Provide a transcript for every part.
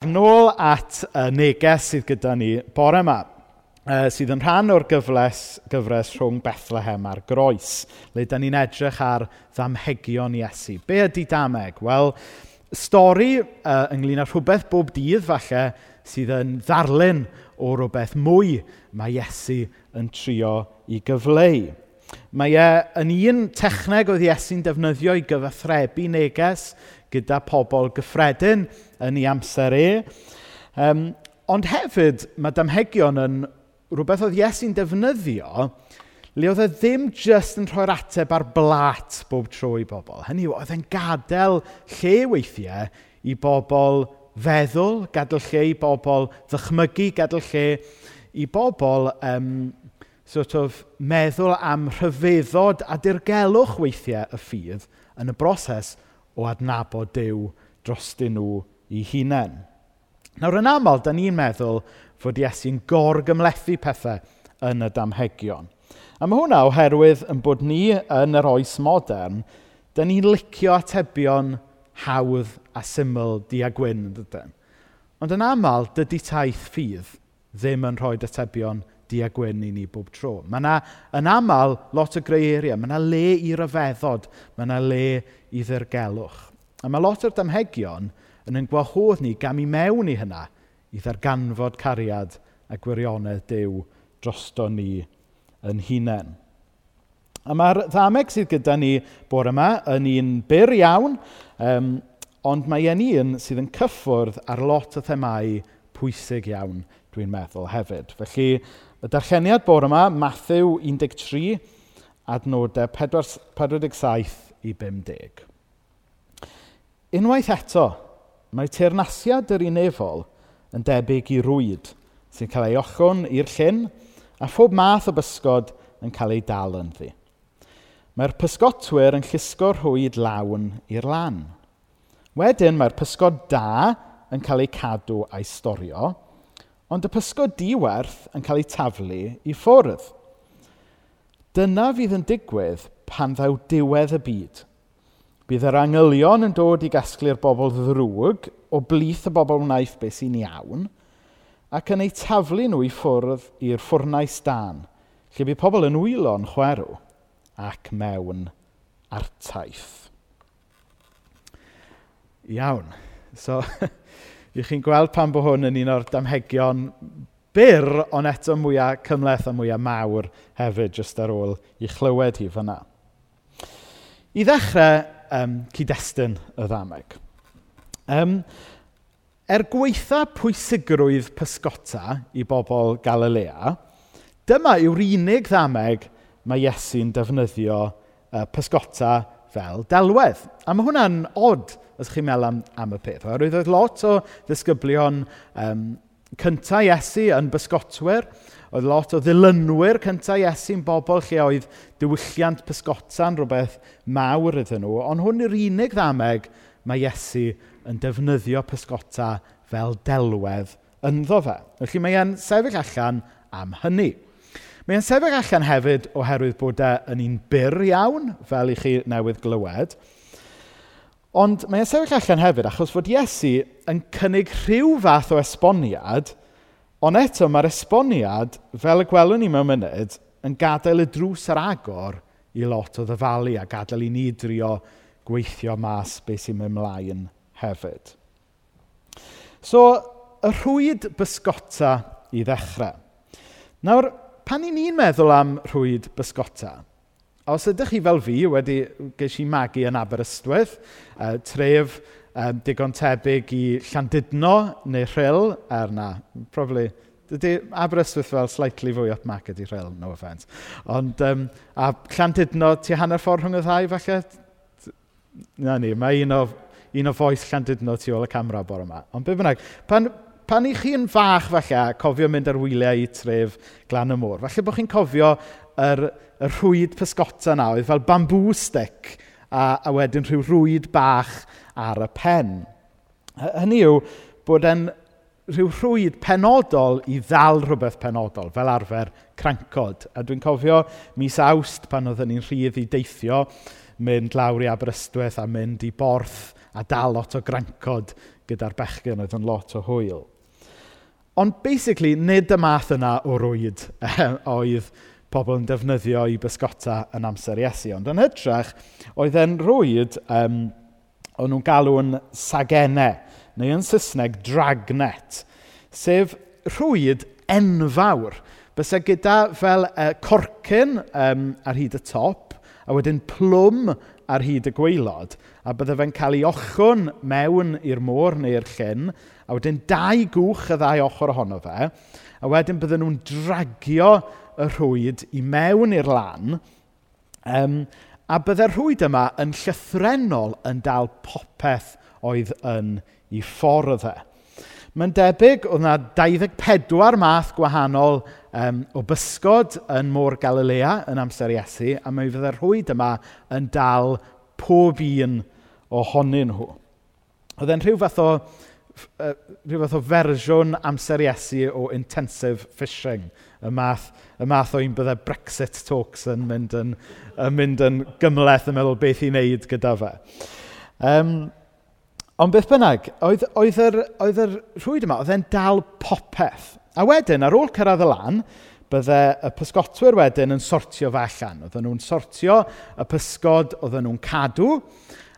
Nôl at y neges sydd gyda ni bore yma, sydd yn rhan o'r gyfles, gyfres rhwng Bethlehem a'r Groes, le da ni'n edrych ar ddamhegion Iesu. Be ydy dameg? Wel, stori uh, ynglyn â rhywbeth bob dydd falle sydd yn ddarlun o rhywbeth mwy mae Iesu yn trio i gyfleu. Mae e yn un techneg oedd Iesu'n defnyddio i gyfathrebu neges gyda pobl gyffredin yn ei amser e. Um, ond hefyd, mae damhegion yn rhywbeth oedd Iesu'n defnyddio le oedd e ddim jyst yn rhoi'r ateb ar blat bob tro i bobl. Hynny yw, oedd e'n gadael lle weithiau i bobl feddwl, gadael lle i bobl ddychmygu, gadael lle i bobl um, sort of meddwl am rhyfeddod a dirgelwch weithiau y ffydd yn y broses o adnabod Dyw drostyn nhw ei hunain. Nawr, yn aml, da ni'n meddwl fod Iesu'n gorgymlethu pethau yn y damhegion. A mae hwnna oherwydd yn bod ni yn yr oes modern, da ni'n licio atebion hawdd a syml di a gwyn, dydyn. Ond yn aml, dydy taith ffydd ddim yn rhoi atebion di a gwyn i ni bob tro. Mae yna, yn aml, lot o greu eiriau. Mae yna le i ryfeddod. Mae yna le i ddirgelwch. A mae lot o'r damhegion yn ein gwahodd ni gam i mewn i hynna i ddarganfod cariad a gwirionedd Dyw drosto ni yn hunain. A mae'r ddameg sydd gyda ni bore yma yn un byr iawn, um, ond mae e'n un sydd yn cyffwrdd ar lot o themau pwysig iawn, dwi'n meddwl hefyd. Felly, y darlleniad bore yma, Matthew 13, adnodau 47 i 50. Unwaith eto, Mae teyrnasiad yr unefol yn debyg i rwyd sy'n cael ei ochwn i'r llyn a phob math o bysgod yn cael ei dal ynddi. Mae'r pysgotwyr yn llusgo rhwyd lawn i'r lan. Wedyn mae'r pysgod da yn cael ei cadw a'i storio, ond y pysgod diwerth yn cael ei taflu i ffwrdd. Dyna fydd yn digwydd pan ddaw diwedd y byd – Bydd yr angylion yn dod i gasglu'r bobl ddrwg o blith y bobl wnaeth beth sy'n iawn, ac yn ei taflu nhw i ffwrdd i'r ffwrnais dan, lle bydd pobl yn wylo'n chwerw ac mewn artaith. Iawn. So, i chi'n gweld pan bod hwn yn un o'r damhegion byr, ond eto mwyaf cymleth a mwyaf mawr hefyd, jyst ar ôl i chlywed hi fyna. I ddechrau, um, cyd-destun y ddameg. Um, er gweitha pwysigrwydd pysgota i bobl Galilea, dyma yw'r unig ddameg mae Iesu'n defnyddio uh, pysgota fel delwedd. A mae hwnna'n od os chi'n meddwl am, am y peth. Oherwydd oedd lot o ddisgyblion um, Cyntaf Iesu yn bysgotwyr, oedd lot o ddilynwyr cyntaf Iesu'n bobl lle oedd diwylliant pysgota'n rhywbeth mawr iddyn nhw, ond hwn yw'r unig ddameg mae Iesu yn defnyddio pysgota fel delwedd ynddo fe. Felly mae e'n sefyll allan am hynny. Mae e'n sefyll allan hefyd oherwydd bod e yn un byr iawn, fel i chi newydd glywed, Ond mae e'n sefyll allan hefyd achos fod Iesu yn cynnig rhyw fath o esboniad, ond eto mae'r esboniad, fel y gwelwn ni mewn munud, yn gadael y drws ar agor i lot o ddyfalu a gadael i ni drio gweithio mas beth sy'n mynd ymlaen hefyd. So, y rhwyd bysgota i ddechrau. Nawr, pan i ni'n meddwl am rhwyd bysgota, Os ydych chi fel fi wedi, ges i magu yn Aberystwyth, uh, tref um, digon tebyg i Llandudno neu Rhyl, er na, probably, dydy Aberystwyth fel slightly fwy up market i Rhyl, no offence. Ond, um, a Llandudno, ti hanner ffordd rhwng y ddau, falle? Na ni, mae un o, un o foes Llandudno tu ôl y camera bore yma. Ond be bynnag, pan, pan i chi'n fach falle, cofio mynd ar wyliau i tref Glan y Môr, falle bod chi'n cofio yr, y rhwyd pysgota yna. Oedd fel bambŵ stick a, a wedyn rhyw rwyd bach ar y pen. Hynny yw bod e'n rhyw rhwyd penodol i ddal rhywbeth penodol, fel arfer crancod. A dwi'n cofio mis awst pan oedden ni'n rhydd i deithio, mynd lawr i Aberystwyth a mynd i borth a dal lot o grancod gyda'r bechgyn oedd yn lot o hwyl. Ond basically, nid y math yna o rwyd eh, oedd pobl yn defnyddio i bysgota yn amser Iesu. Ond yn hytrach, oedd e'n rwyd, um, o'n nhw'n galw'n sagennau, neu yn Saesneg dragnet, sef rwyd enfawr. Bysa gyda fel uh, corcyn um, ar hyd y top, a wedyn plwm ar hyd y gweilod, a bydde fe'n cael ei ochwn mewn i'r môr neu'r llyn, a wedyn dau gwch y ddau ochr ohono fe, a wedyn bydden nhw'n dragio y rhwyd i mewn i'r lan, um, a byddai'r rhwyd yma yn llythrenol yn dal popeth oedd yn ei ffordd e. Mae'n debyg oedd yna 24 math gwahanol um, o bysgod yn Môr Galilea yn amser Iesu, a mae fyddai'r rhwyd yma yn dal pob un ohonyn nhw. Oedd e'n rhyw fath o uh, rhyw fath o fersiwn amser Iesu o intensive fishing, y math, y math o'n byddai Brexit talks yn mynd yn, yn, mynd yn gymleth yn meddwl beth i wneud gyda fe. Um, ond beth bynnag, oedd, oedd, yr, oedd yr rhwyd yma, oedd e'n dal popeth. A wedyn, ar ôl cyrraedd y lan, byddai y pysgotwyr wedyn yn sortio fe allan. Oedden nhw'n sortio y pysgod, oedden nhw'n cadw,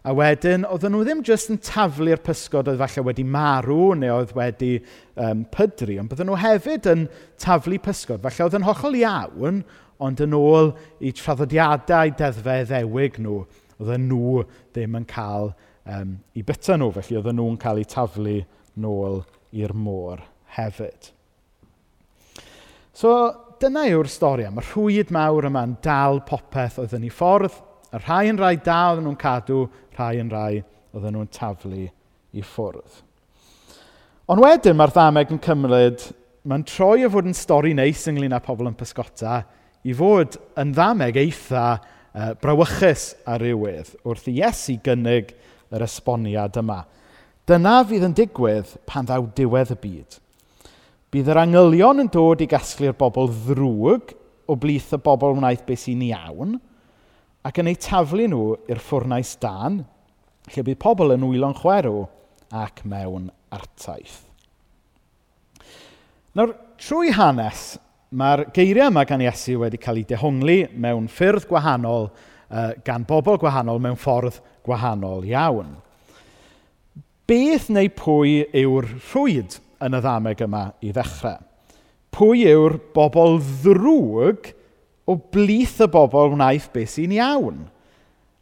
A wedyn, oedden nhw ddim jyst yn taflu'r pysgod oedd falle wedi marw neu oedd wedi um, pydru, ond bydden nhw hefyd yn taflu pysgod. Falle oedd yn hollol iawn, ond yn ôl i traddodiadau deddfa ddewig nhw, oedden nhw ddim yn cael um, i byta nhw, felly oedden nhw'n cael eu taflu nôl i'r môr hefyd. So, dyna yw'r stori am y rhwyd mawr yma'n dal popeth oedd yn ei ffordd Y rhai yn rai da oedden nhw'n cadw, rhai yn rai oedden nhw'n taflu i ffwrdd. Ond wedyn mae'r ddameg yn cymryd, mae'n troi o fod yn stori neis ynglyn â pobl yn pysgota i fod yn ddameg eitha uh, brawychus ar rywydd wrth i Iesu gynnig yr esboniad yma. Dyna fydd yn digwydd pan ddaw diwedd y byd. Bydd yr angylion yn dod i gasglu'r bobl ddrwg o blith y bobl wnaeth beth sy'n iawn – ac yn eu taflu nhw i'r ffwrnais dan, lle bydd pobl yn wylo'n chwerw ac mewn artaith. Nawr, trwy hanes, mae'r geiriau yma gan Iesu wedi cael ei dehongli mewn ffyrdd gwahanol uh, gan bobl gwahanol mewn ffordd gwahanol iawn. Beth neu pwy yw'r rhwyd yn y ddameg yma i ddechrau? Pwy yw'r bobl ddrwg o blith y bobl wnaeth beth sy'n iawn.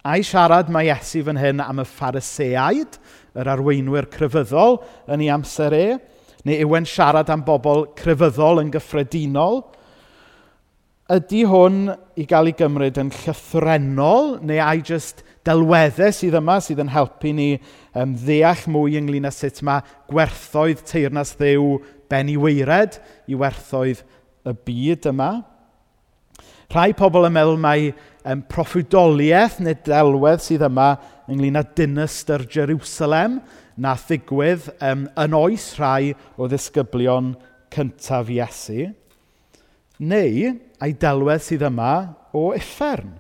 A'i siarad mae Iesu fan hyn am y phariseaid, yr arweinwyr crefyddol yn ei amser e, neu yw e'n siarad am bobl crefyddol yn gyffredinol. Ydy hwn i gael ei gymryd yn llythrenol, neu ai jyst delweddau sydd yma sydd yn helpu ni um, ddeall mwy ynglyn â sut mae gwerthoedd teirnas ddew ben i weired i werthoedd y byd yma. Rhai pobl yn meddwl mai um, proffwydoliaeth neu delwedd sydd yma ynglyn â dynastr Jerusalem na ddigwydd um, yn oes rhai o ddisgyblion cyntaf Iesu. Neu ai delwedd sydd yma o effern.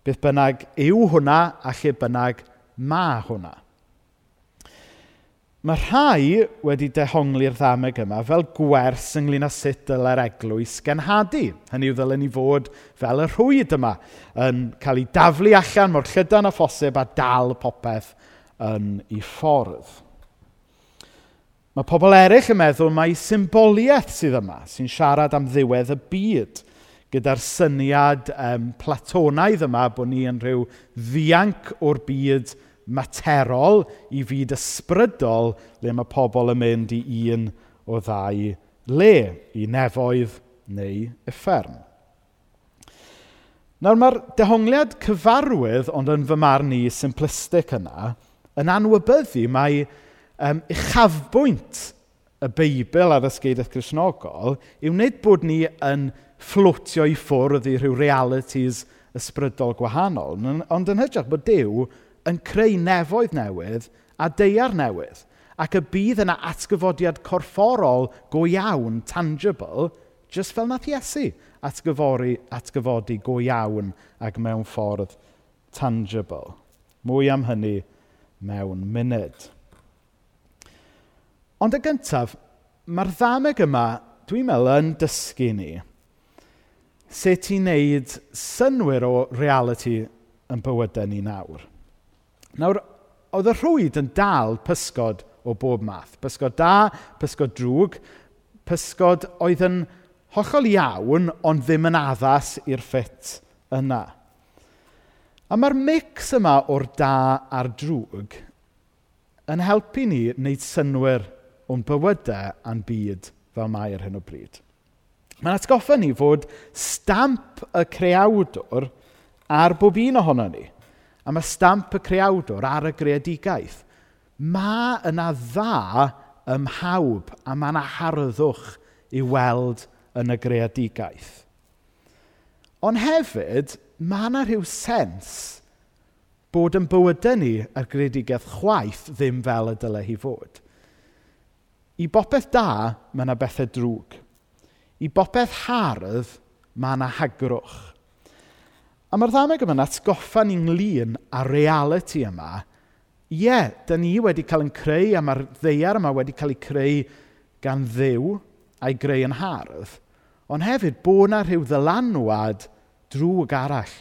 Beth bynnag yw hwnna a lle bynnag ma hwnna. Mae rhai wedi dehongli'r ddameg yma fel gwers ynglyn â sut dylai'r eglwys genhadu. Hynny yw ddylen ni fod fel y rhwyd yma yn cael ei daflu allan mor llydan a phosib a dal popeth yn ei ffordd. Mae pobl eraill yn meddwl mai symboliaeth sydd yma, sy'n siarad am ddiwedd y byd, gyda'r syniad um, platonaidd yma bod ni yn rhyw ddianc o'r byd materol i fyd ysbrydol le mae pobl yn mynd i un o ddau le, i nefoedd neu uffern. Nawr mae'r dehongliad cyfarwydd, ond yn fy marn i simplistic yna, yn anwybyddu mae um, uchafbwynt y Beibl ar ysgeidaeth Cresnogol yw wneud bod ni yn fflotio i ffwrdd i rhyw realities ysbrydol gwahanol, ond yn hytrach bod Dyw yn creu nefoedd newydd a deiar newydd. Ac y bydd yna atgyfodiad corfforol go iawn, tangible, just fel nath Iesu atgyfori, atgyfodi go iawn ac mewn ffordd tangible. Mwy am hynny mewn munud. Ond y gyntaf, mae'r ddameg yma, dwi'n meddwl, yn dysgu ni sut i wneud synwyr o reality yn bywydau ni nawr. Nawr, oedd y rhwyd yn dal pysgod o bob math. Pysgod da, pysgod drwg, pysgod oedd yn hollol iawn, ond ddim yn addas i'r ffit yna. A mae'r mix yma o'r da a'r drwg yn helpu ni wneud synwyr o'n bywydau a'n byd fel mae ar hyn o bryd. Mae'n atgoffa ni fod stamp y creawdwr ar bob un ohono ni – A mae stamp y creawdwr ar y greadigaeth. Mae yna dda ym mhawb a mae yna harddwch i weld yn y greadigaeth. Ond hefyd, mae yna rhyw sens bod yn bywydau ni a'r greadigaeth chwaith ddim fel y dylai hi fod. I bopeth da, mae yna bethau drwg. I bopeth hardd, mae yna hagrwch. A mae'r ddameg yma'n atgoffa ni'n ynglyn â reality yma. Ie, yeah, da ni wedi cael yn creu a mae'r ddeiar yma wedi cael ei creu gan ddiw a'i greu yn hardd. Ond hefyd bod yna rhyw ddylanwad drwg arall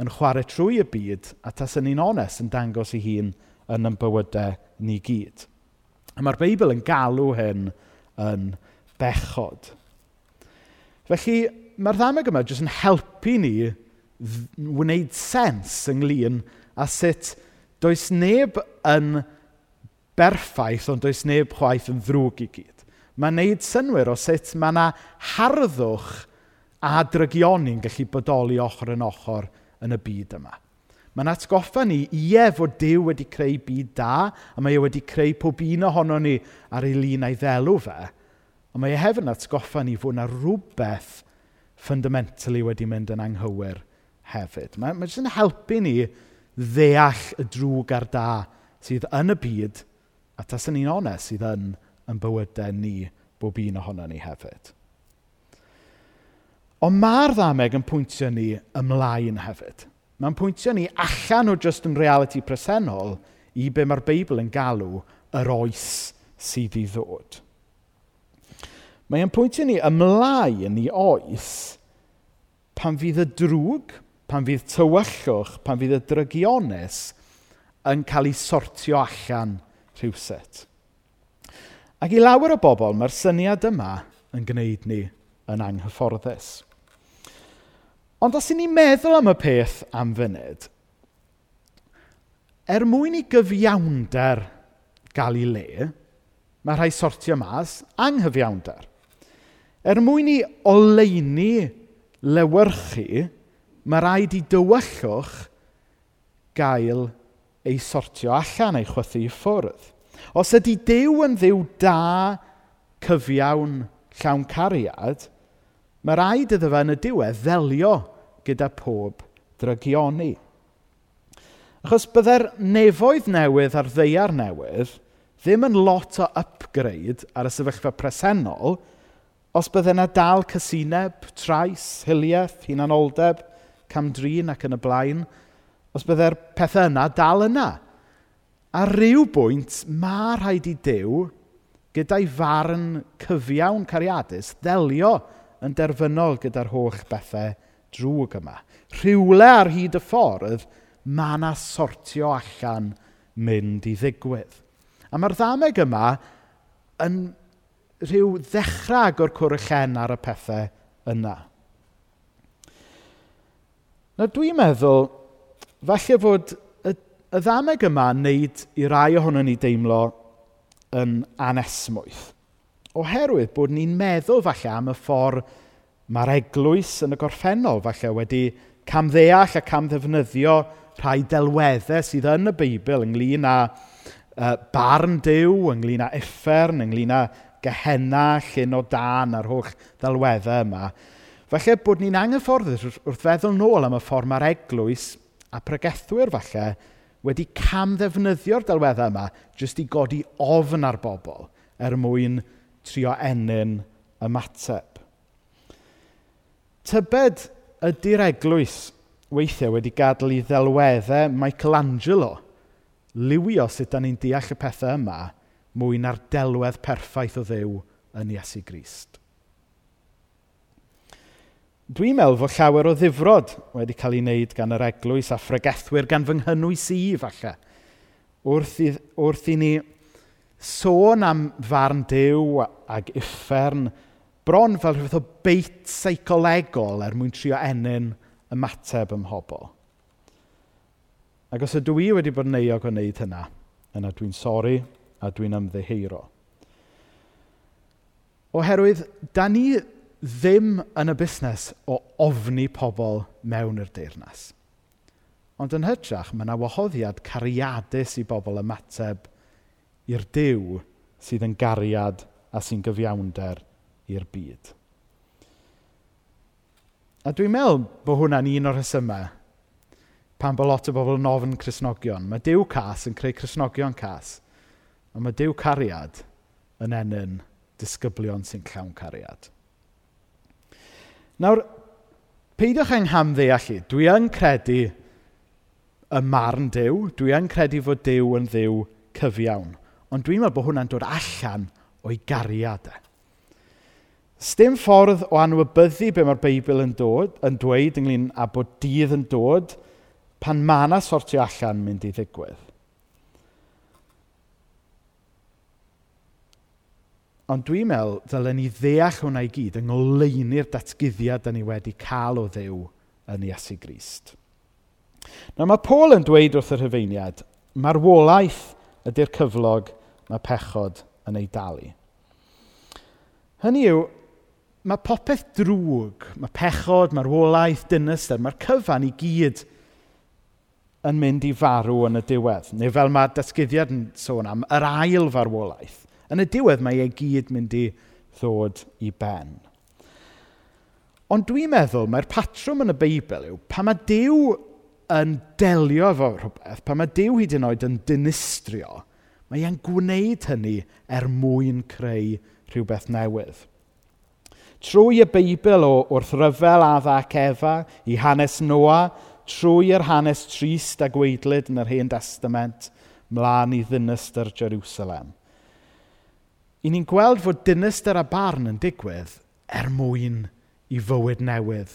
yn chwarae trwy y byd a tas yn un onest yn dangos ei hun yn ein bywydau ni gyd. A mae'r Beibl yn galw hyn yn bechod. Felly, mae'r ddameg yma jyst yn helpu ni wneud sens ynglyn a sut does neb yn berffaith, ond does neb chwaith yn ddrwg i gyd. Mae'n wneud synwyr o sut mae yna harddwch a drygioni'n gallu bodoli ochr yn ochr yn y byd yma. Mae'n atgoffa ni, ie fod Dyw wedi creu byd da, a mae e wedi creu pob un ohono ni ar ei lun a'i ddelw fe, ond mae e hefyd yn atgoffa ni fod yna rhywbeth fundamentally wedi mynd yn anghywir hefyd. Mae, mae jyst yn helpu ni ddeall y drwg a'r da sydd yn y byd, a tas yn un onest sydd yn, yn bywydau ni, bob un ohono ni hefyd. Ond mae'r ddameg yn pwyntio ni ymlaen hefyd. Mae'n pwyntio ni allan o just yn reality presennol i be mae'r Beibl yn galw yr oes sydd i ddod. Mae'n pwyntio ni ymlaen i oes pan fydd y drwg, pan fydd tywyllwch, pan fydd y drygionus yn cael ei sortio allan rhywsut. Ac i lawer o bobl, mae'r syniad yma yn gwneud ni yn anghyfforddus. Ond os i ni meddwl am y peth am funud, er mwyn i gyfiawnder gael ei le, mae rhai sortio mas anghyfiawnder. Er mwyn i oleini lewyrchu, mae rhaid i dywyllwch gael ei sortio allan, ei chwythu i ffwrdd. Os ydy Dyw yn ddiw da, cyfiawn, llawn cariad, mae rhaid iddo fe yn y diwedd ddelio gyda pob drygioni. Achos byddai'r nefoedd newydd a'r ddeiar newydd ddim yn lot o upgrade ar y sefyllfa presennol os byddai yna dal cysineb, trais, hiliaeth, hunanoldeb, camdrin ac yn y blaen, os byddai'r e'r pethau yna dal yna. A rhyw bwynt, mae rhaid i Dyw, gyda'i farn cyfiawn cariadus, ddelio yn derfynol gyda'r holl bethau drwg yma. Rhywle ar hyd y ffordd, mae yna sortio allan mynd i ddigwydd. A mae'r ddameg yma yn rhyw ddechrau o'r cwrchen ar y pethau yna. Na dwi'n meddwl, falle fod y, y ddameg yma yn wneud i rai ohono ni deimlo yn anesmwyth. Oherwydd bod ni'n meddwl falle am y ffordd mae'r eglwys yn y gorffennol falle wedi camddeall a camddefnyddio rhai delweddau sydd yn y Beibl ynglyn â uh, barn dew, ynglyn â effern, ynglyn â gehenna, llun o dan a'r holl ddelweddau yma. Falle bod ni'n anghyfforddus wrth feddwl nôl am y ffordd mae'r eglwys a pregethwyr falle wedi camddefnyddio'r delweddau yma jyst i godi ofn ar bobl er mwyn trio ennyn ymateb. Tybed ydy'r eglwys weithiau wedi gadael i ddelweddau Michelangelo liwio sut da ni'n deall y pethau yma mwy na'r delwedd perffaith o ddew yn Iesu Grist. Dwi'n meddwl fod llawer o ddifrod wedi cael ei wneud gan yr eglwys a phregethwyr gan fy nghynnwys i, falle. Wrth i, wrth i ni sôn am farn dew ag uffern, bron fel rhywbeth o beit seicolegol er mwyn trio enyn ymateb ym mhobl. Ac os ydw i wedi bod yn neuog o wneud hynna, yna dwi'n sori a dwi'n ymddeheiro. Oherwydd, da ni ddim yn y busnes o ofni pobl mewn i'r deyrnas. Ond yn hytrach, mae yna wahoddiad cariadus i bobl ymateb i'r diw sydd yn gariad a sy'n gyfiawnder i'r byd. A dwi'n meddwl bod hwnna'n un o'r rhesymau pan bod lot o bobl yn ofn Cresnogion. Mae Dyw cas yn creu Cresnogion cas, a mae Dyw cariad yn enyn disgyblion sy'n llawn cariad. Nawr, peidiwch yng hamddeall i. Dwi yn credu y marn Dyw. Dwi yn credu fod Dyw yn ddiw cyfiawn. Ond dwi'n meddwl bod hwnna'n dod allan o'i gariad e. Sdim ffordd o anwybyddu be mae'r Beibl yn, dod, yn dweud ynglyn â bod dydd yn dod pan mae yna sortio allan mynd i ddigwydd. Ond dwi'n meddwl dylen ni ddeall hwnna i gyd yng ngoleuni'r datgyddiad da ni wedi cael o ddew yn Iesu Grist. Nawr mae Paul yn dweud wrth yr hyfeiniad, marwolaeth ydy'r cyflog mae pechod yn ei dalu. Hynny yw, mae popeth drwg, mae pechod, mae'r wolaeth, dynastr, mae'r cyfan i gyd yn mynd i farw yn y diwedd. Neu fel mae datgyddiad yn sôn am, yr ail farwolaeth. Yn y diwedd mae ei gyd mynd i ddod i ben. Ond dwi'n meddwl mae'r patrwm yn y Beibl yw pa mae Dyw yn delio efo rhywbeth, pa mae Dyw hyd yn oed yn dinistrio, mae e'n gwneud hynny er mwyn creu rhywbeth newydd. Trwy y Beibl o wrth ryfel adda ac efa i hanes Noa, trwy'r hanes trist a gweidlyd yn yr Hen Testament, mlaen i ddinist yr Jerusalem i ni'n gweld fod dinister a barn yn digwydd er mwyn i fywyd newydd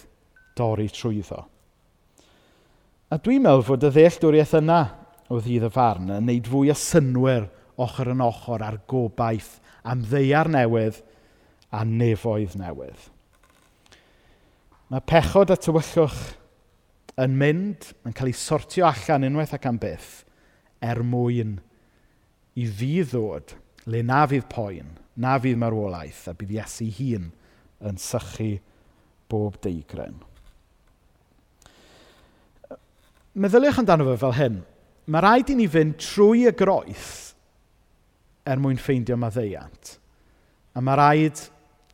dorri trwyddo. A dwi'n meddwl fod y ddealltwriaeth yna o ddydd y farn yn neud fwy o synwyr ochr yn ochr ar gobaith am ddeiar newydd a nefoedd newydd. Mae pechod a tywyllwch yn mynd, yn cael ei sortio allan unwaith ac am byth, er mwyn i ddi ddod le na fydd poen, na fydd marwolaeth, a bydd Iesu hun yn sychu bob deigren. Meddyliwch amdano fe fel hyn. Mae rhaid i ni fynd trwy y groeth er mwyn ffeindio maddeiant. A mae rhaid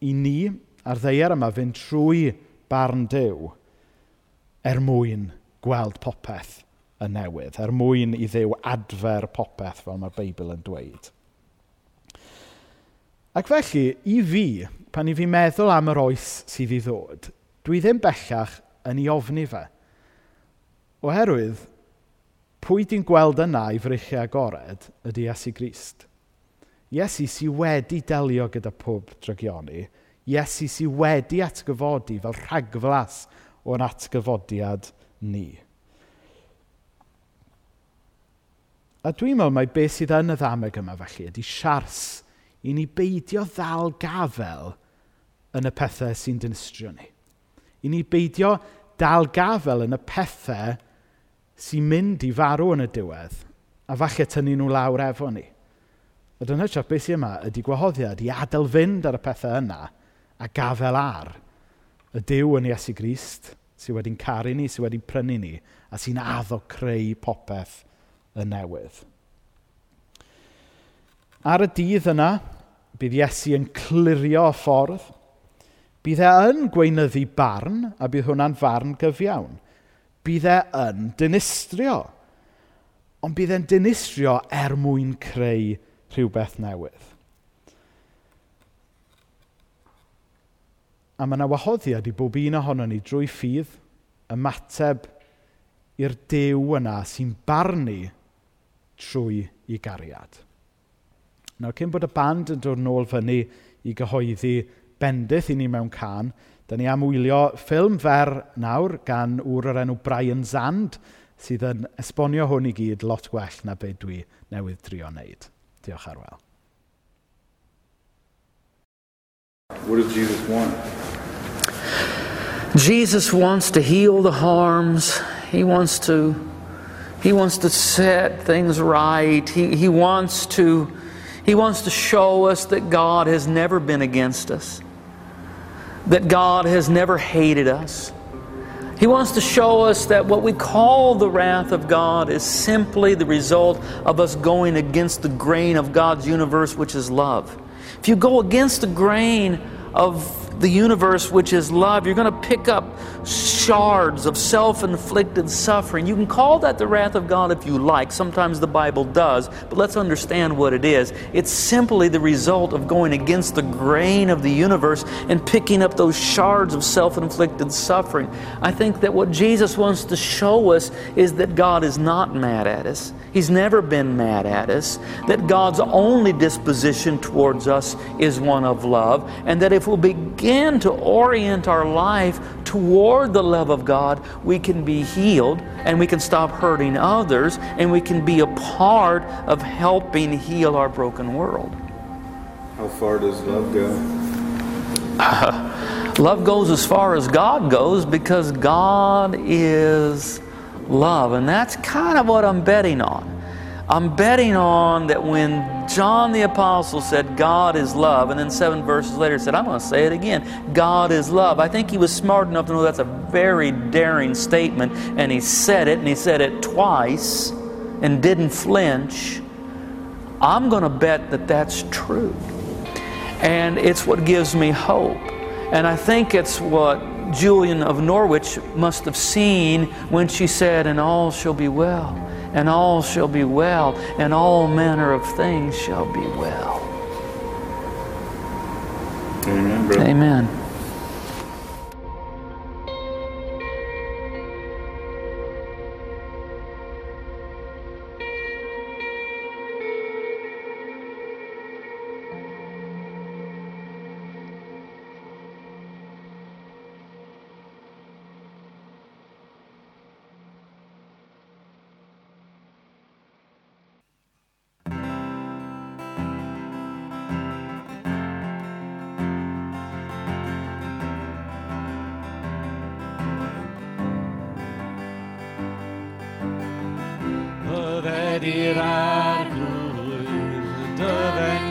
i ni a'r ddeiar yma fynd trwy barn dew er mwyn gweld popeth y newydd, er mwyn i ddew adfer popeth fel mae'r Beibl yn dweud. Ac felly, i fi, pan i fi meddwl am yr oes sydd i ddod, dwi ddim bellach yn ei ofni fe. Oherwydd, pwy di'n gweld yna i frychu agored ydy Iesu Grist. Iesu sydd wedi delio gyda pob drygioni. Iesu sydd wedi atgyfodi fel rhagflas o'n atgyfodiad ni. A dwi'n meddwl mai beth sydd yn y ddameg yma felly ydy siars i ni beidio ddal gafel yn y pethau sy'n dinistrio ni. I ni beidio dal gafel yn y pethau sy'n mynd i farw yn y diwedd a falle tynnu nhw lawr efo ni. A dyna siop beth sy'n yma ydy gwahoddiad i adael fynd ar y pethau yna a gafel ar y Dyw yn Iesu Grist sydd wedi'n caru ni, sydd wedi'n prynu ni a sy'n addo creu popeth y newydd. Ar y dydd yna, bydd Iesu yn clirio ffordd. Bydd e yn gweinyddu barn, a bydd hwnna'n farn gyfiawn. Bydd e yn dinistrio. Ond bydd e'n dinistrio er mwyn creu rhywbeth newydd. A mae yna wahoddiad i bob un ohono ni drwy ffydd ymateb i'r dew yna sy'n barnu trwy i gariad. Nawr, cyn bod y band yn dod nôl fyny i gyhoeddi bendith i ni mewn can, da ni am wylio ffilm fer nawr gan ŵr o'r enw Brian Zand, sydd yn esbonio hwn i gyd lot gwell na be dwi newydd drio wneud. Diolch ar wel. What does Jesus want? Jesus wants to heal the harms. He wants to he wants to set things right. He he wants to he wants to show us that God has never been against us. That God has never hated us. He wants to show us that what we call the wrath of God is simply the result of us going against the grain of God's universe, which is love. If you go against the grain of the universe, which is love, you're going to pick up shards of self inflicted suffering. You can call that the wrath of God if you like. Sometimes the Bible does, but let's understand what it is. It's simply the result of going against the grain of the universe and picking up those shards of self inflicted suffering. I think that what Jesus wants to show us is that God is not mad at us. He's never been mad at us. That God's only disposition towards us is one of love. And that if we'll begin to orient our life toward the love of God, we can be healed and we can stop hurting others and we can be a part of helping heal our broken world. How far does love go? love goes as far as God goes because God is love. And that's kind of what I'm betting on. I'm betting on that when John the Apostle said, God is love, and then seven verses later said, I'm going to say it again, God is love. I think he was smart enough to know that's a very daring statement, and he said it, and he said it twice, and didn't flinch. I'm going to bet that that's true. And it's what gives me hope. And I think it's what Julian of Norwich must have seen when she said, And all shall be well, and all shall be well, and all manner of things shall be well. Amen. Amen.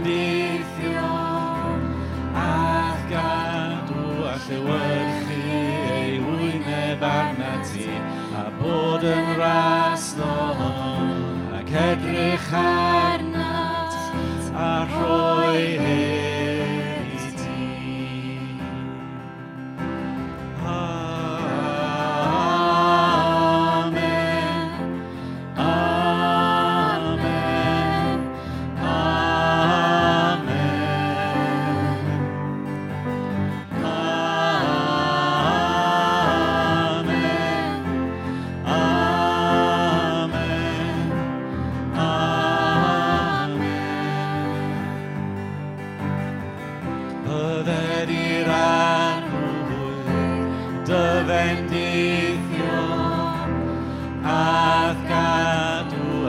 gyndeithio ac gadw a llewyrchu ei wyneb arna ti a bod yn raslo ac edrych Bendición, haz tu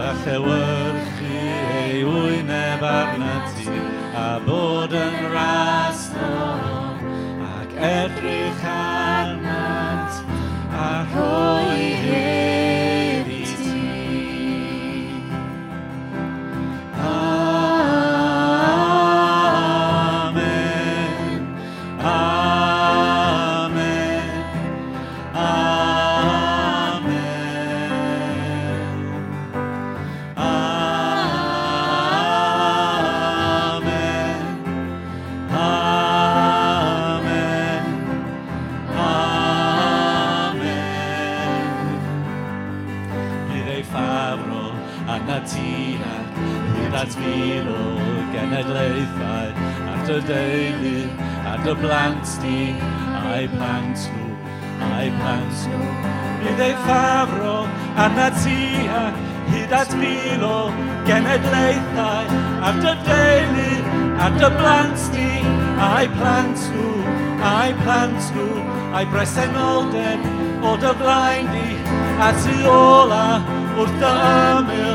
anatiad, hyd at fil o genedlaethau, at dy deulu, at dy blant ni, a'i plant nhw, a'i plant nhw. Bydd ei ffafro anatiad, hyd at fil o genedlaethau, at dy deulu, at dy blant ni, a'i plant nhw, a'i plant nhw, a'i bresenoldeb o dy flaen di, a tu ola wrth dy ymyl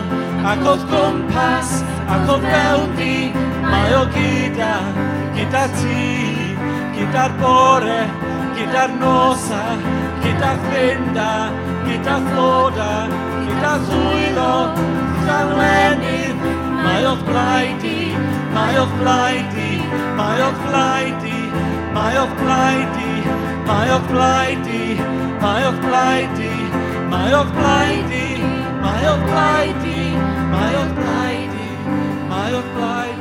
ac oedd gwmpas, ac oedd fewn fi, mae o gyda, gyda ti, gyda'r bore, gyda'r nosa, gyda'r ffrinda, gyda floda, gyda llwyddo, gyda'r lenydd, mae o'ch blaid i, mae o'ch blaid i, mae o'ch blaid i, mae o'ch blaid i, mae o'ch blaid i, mae o'ch blaid i, mae o'ch blaid i, mae o'ch blaid i, my old pride, my old pride.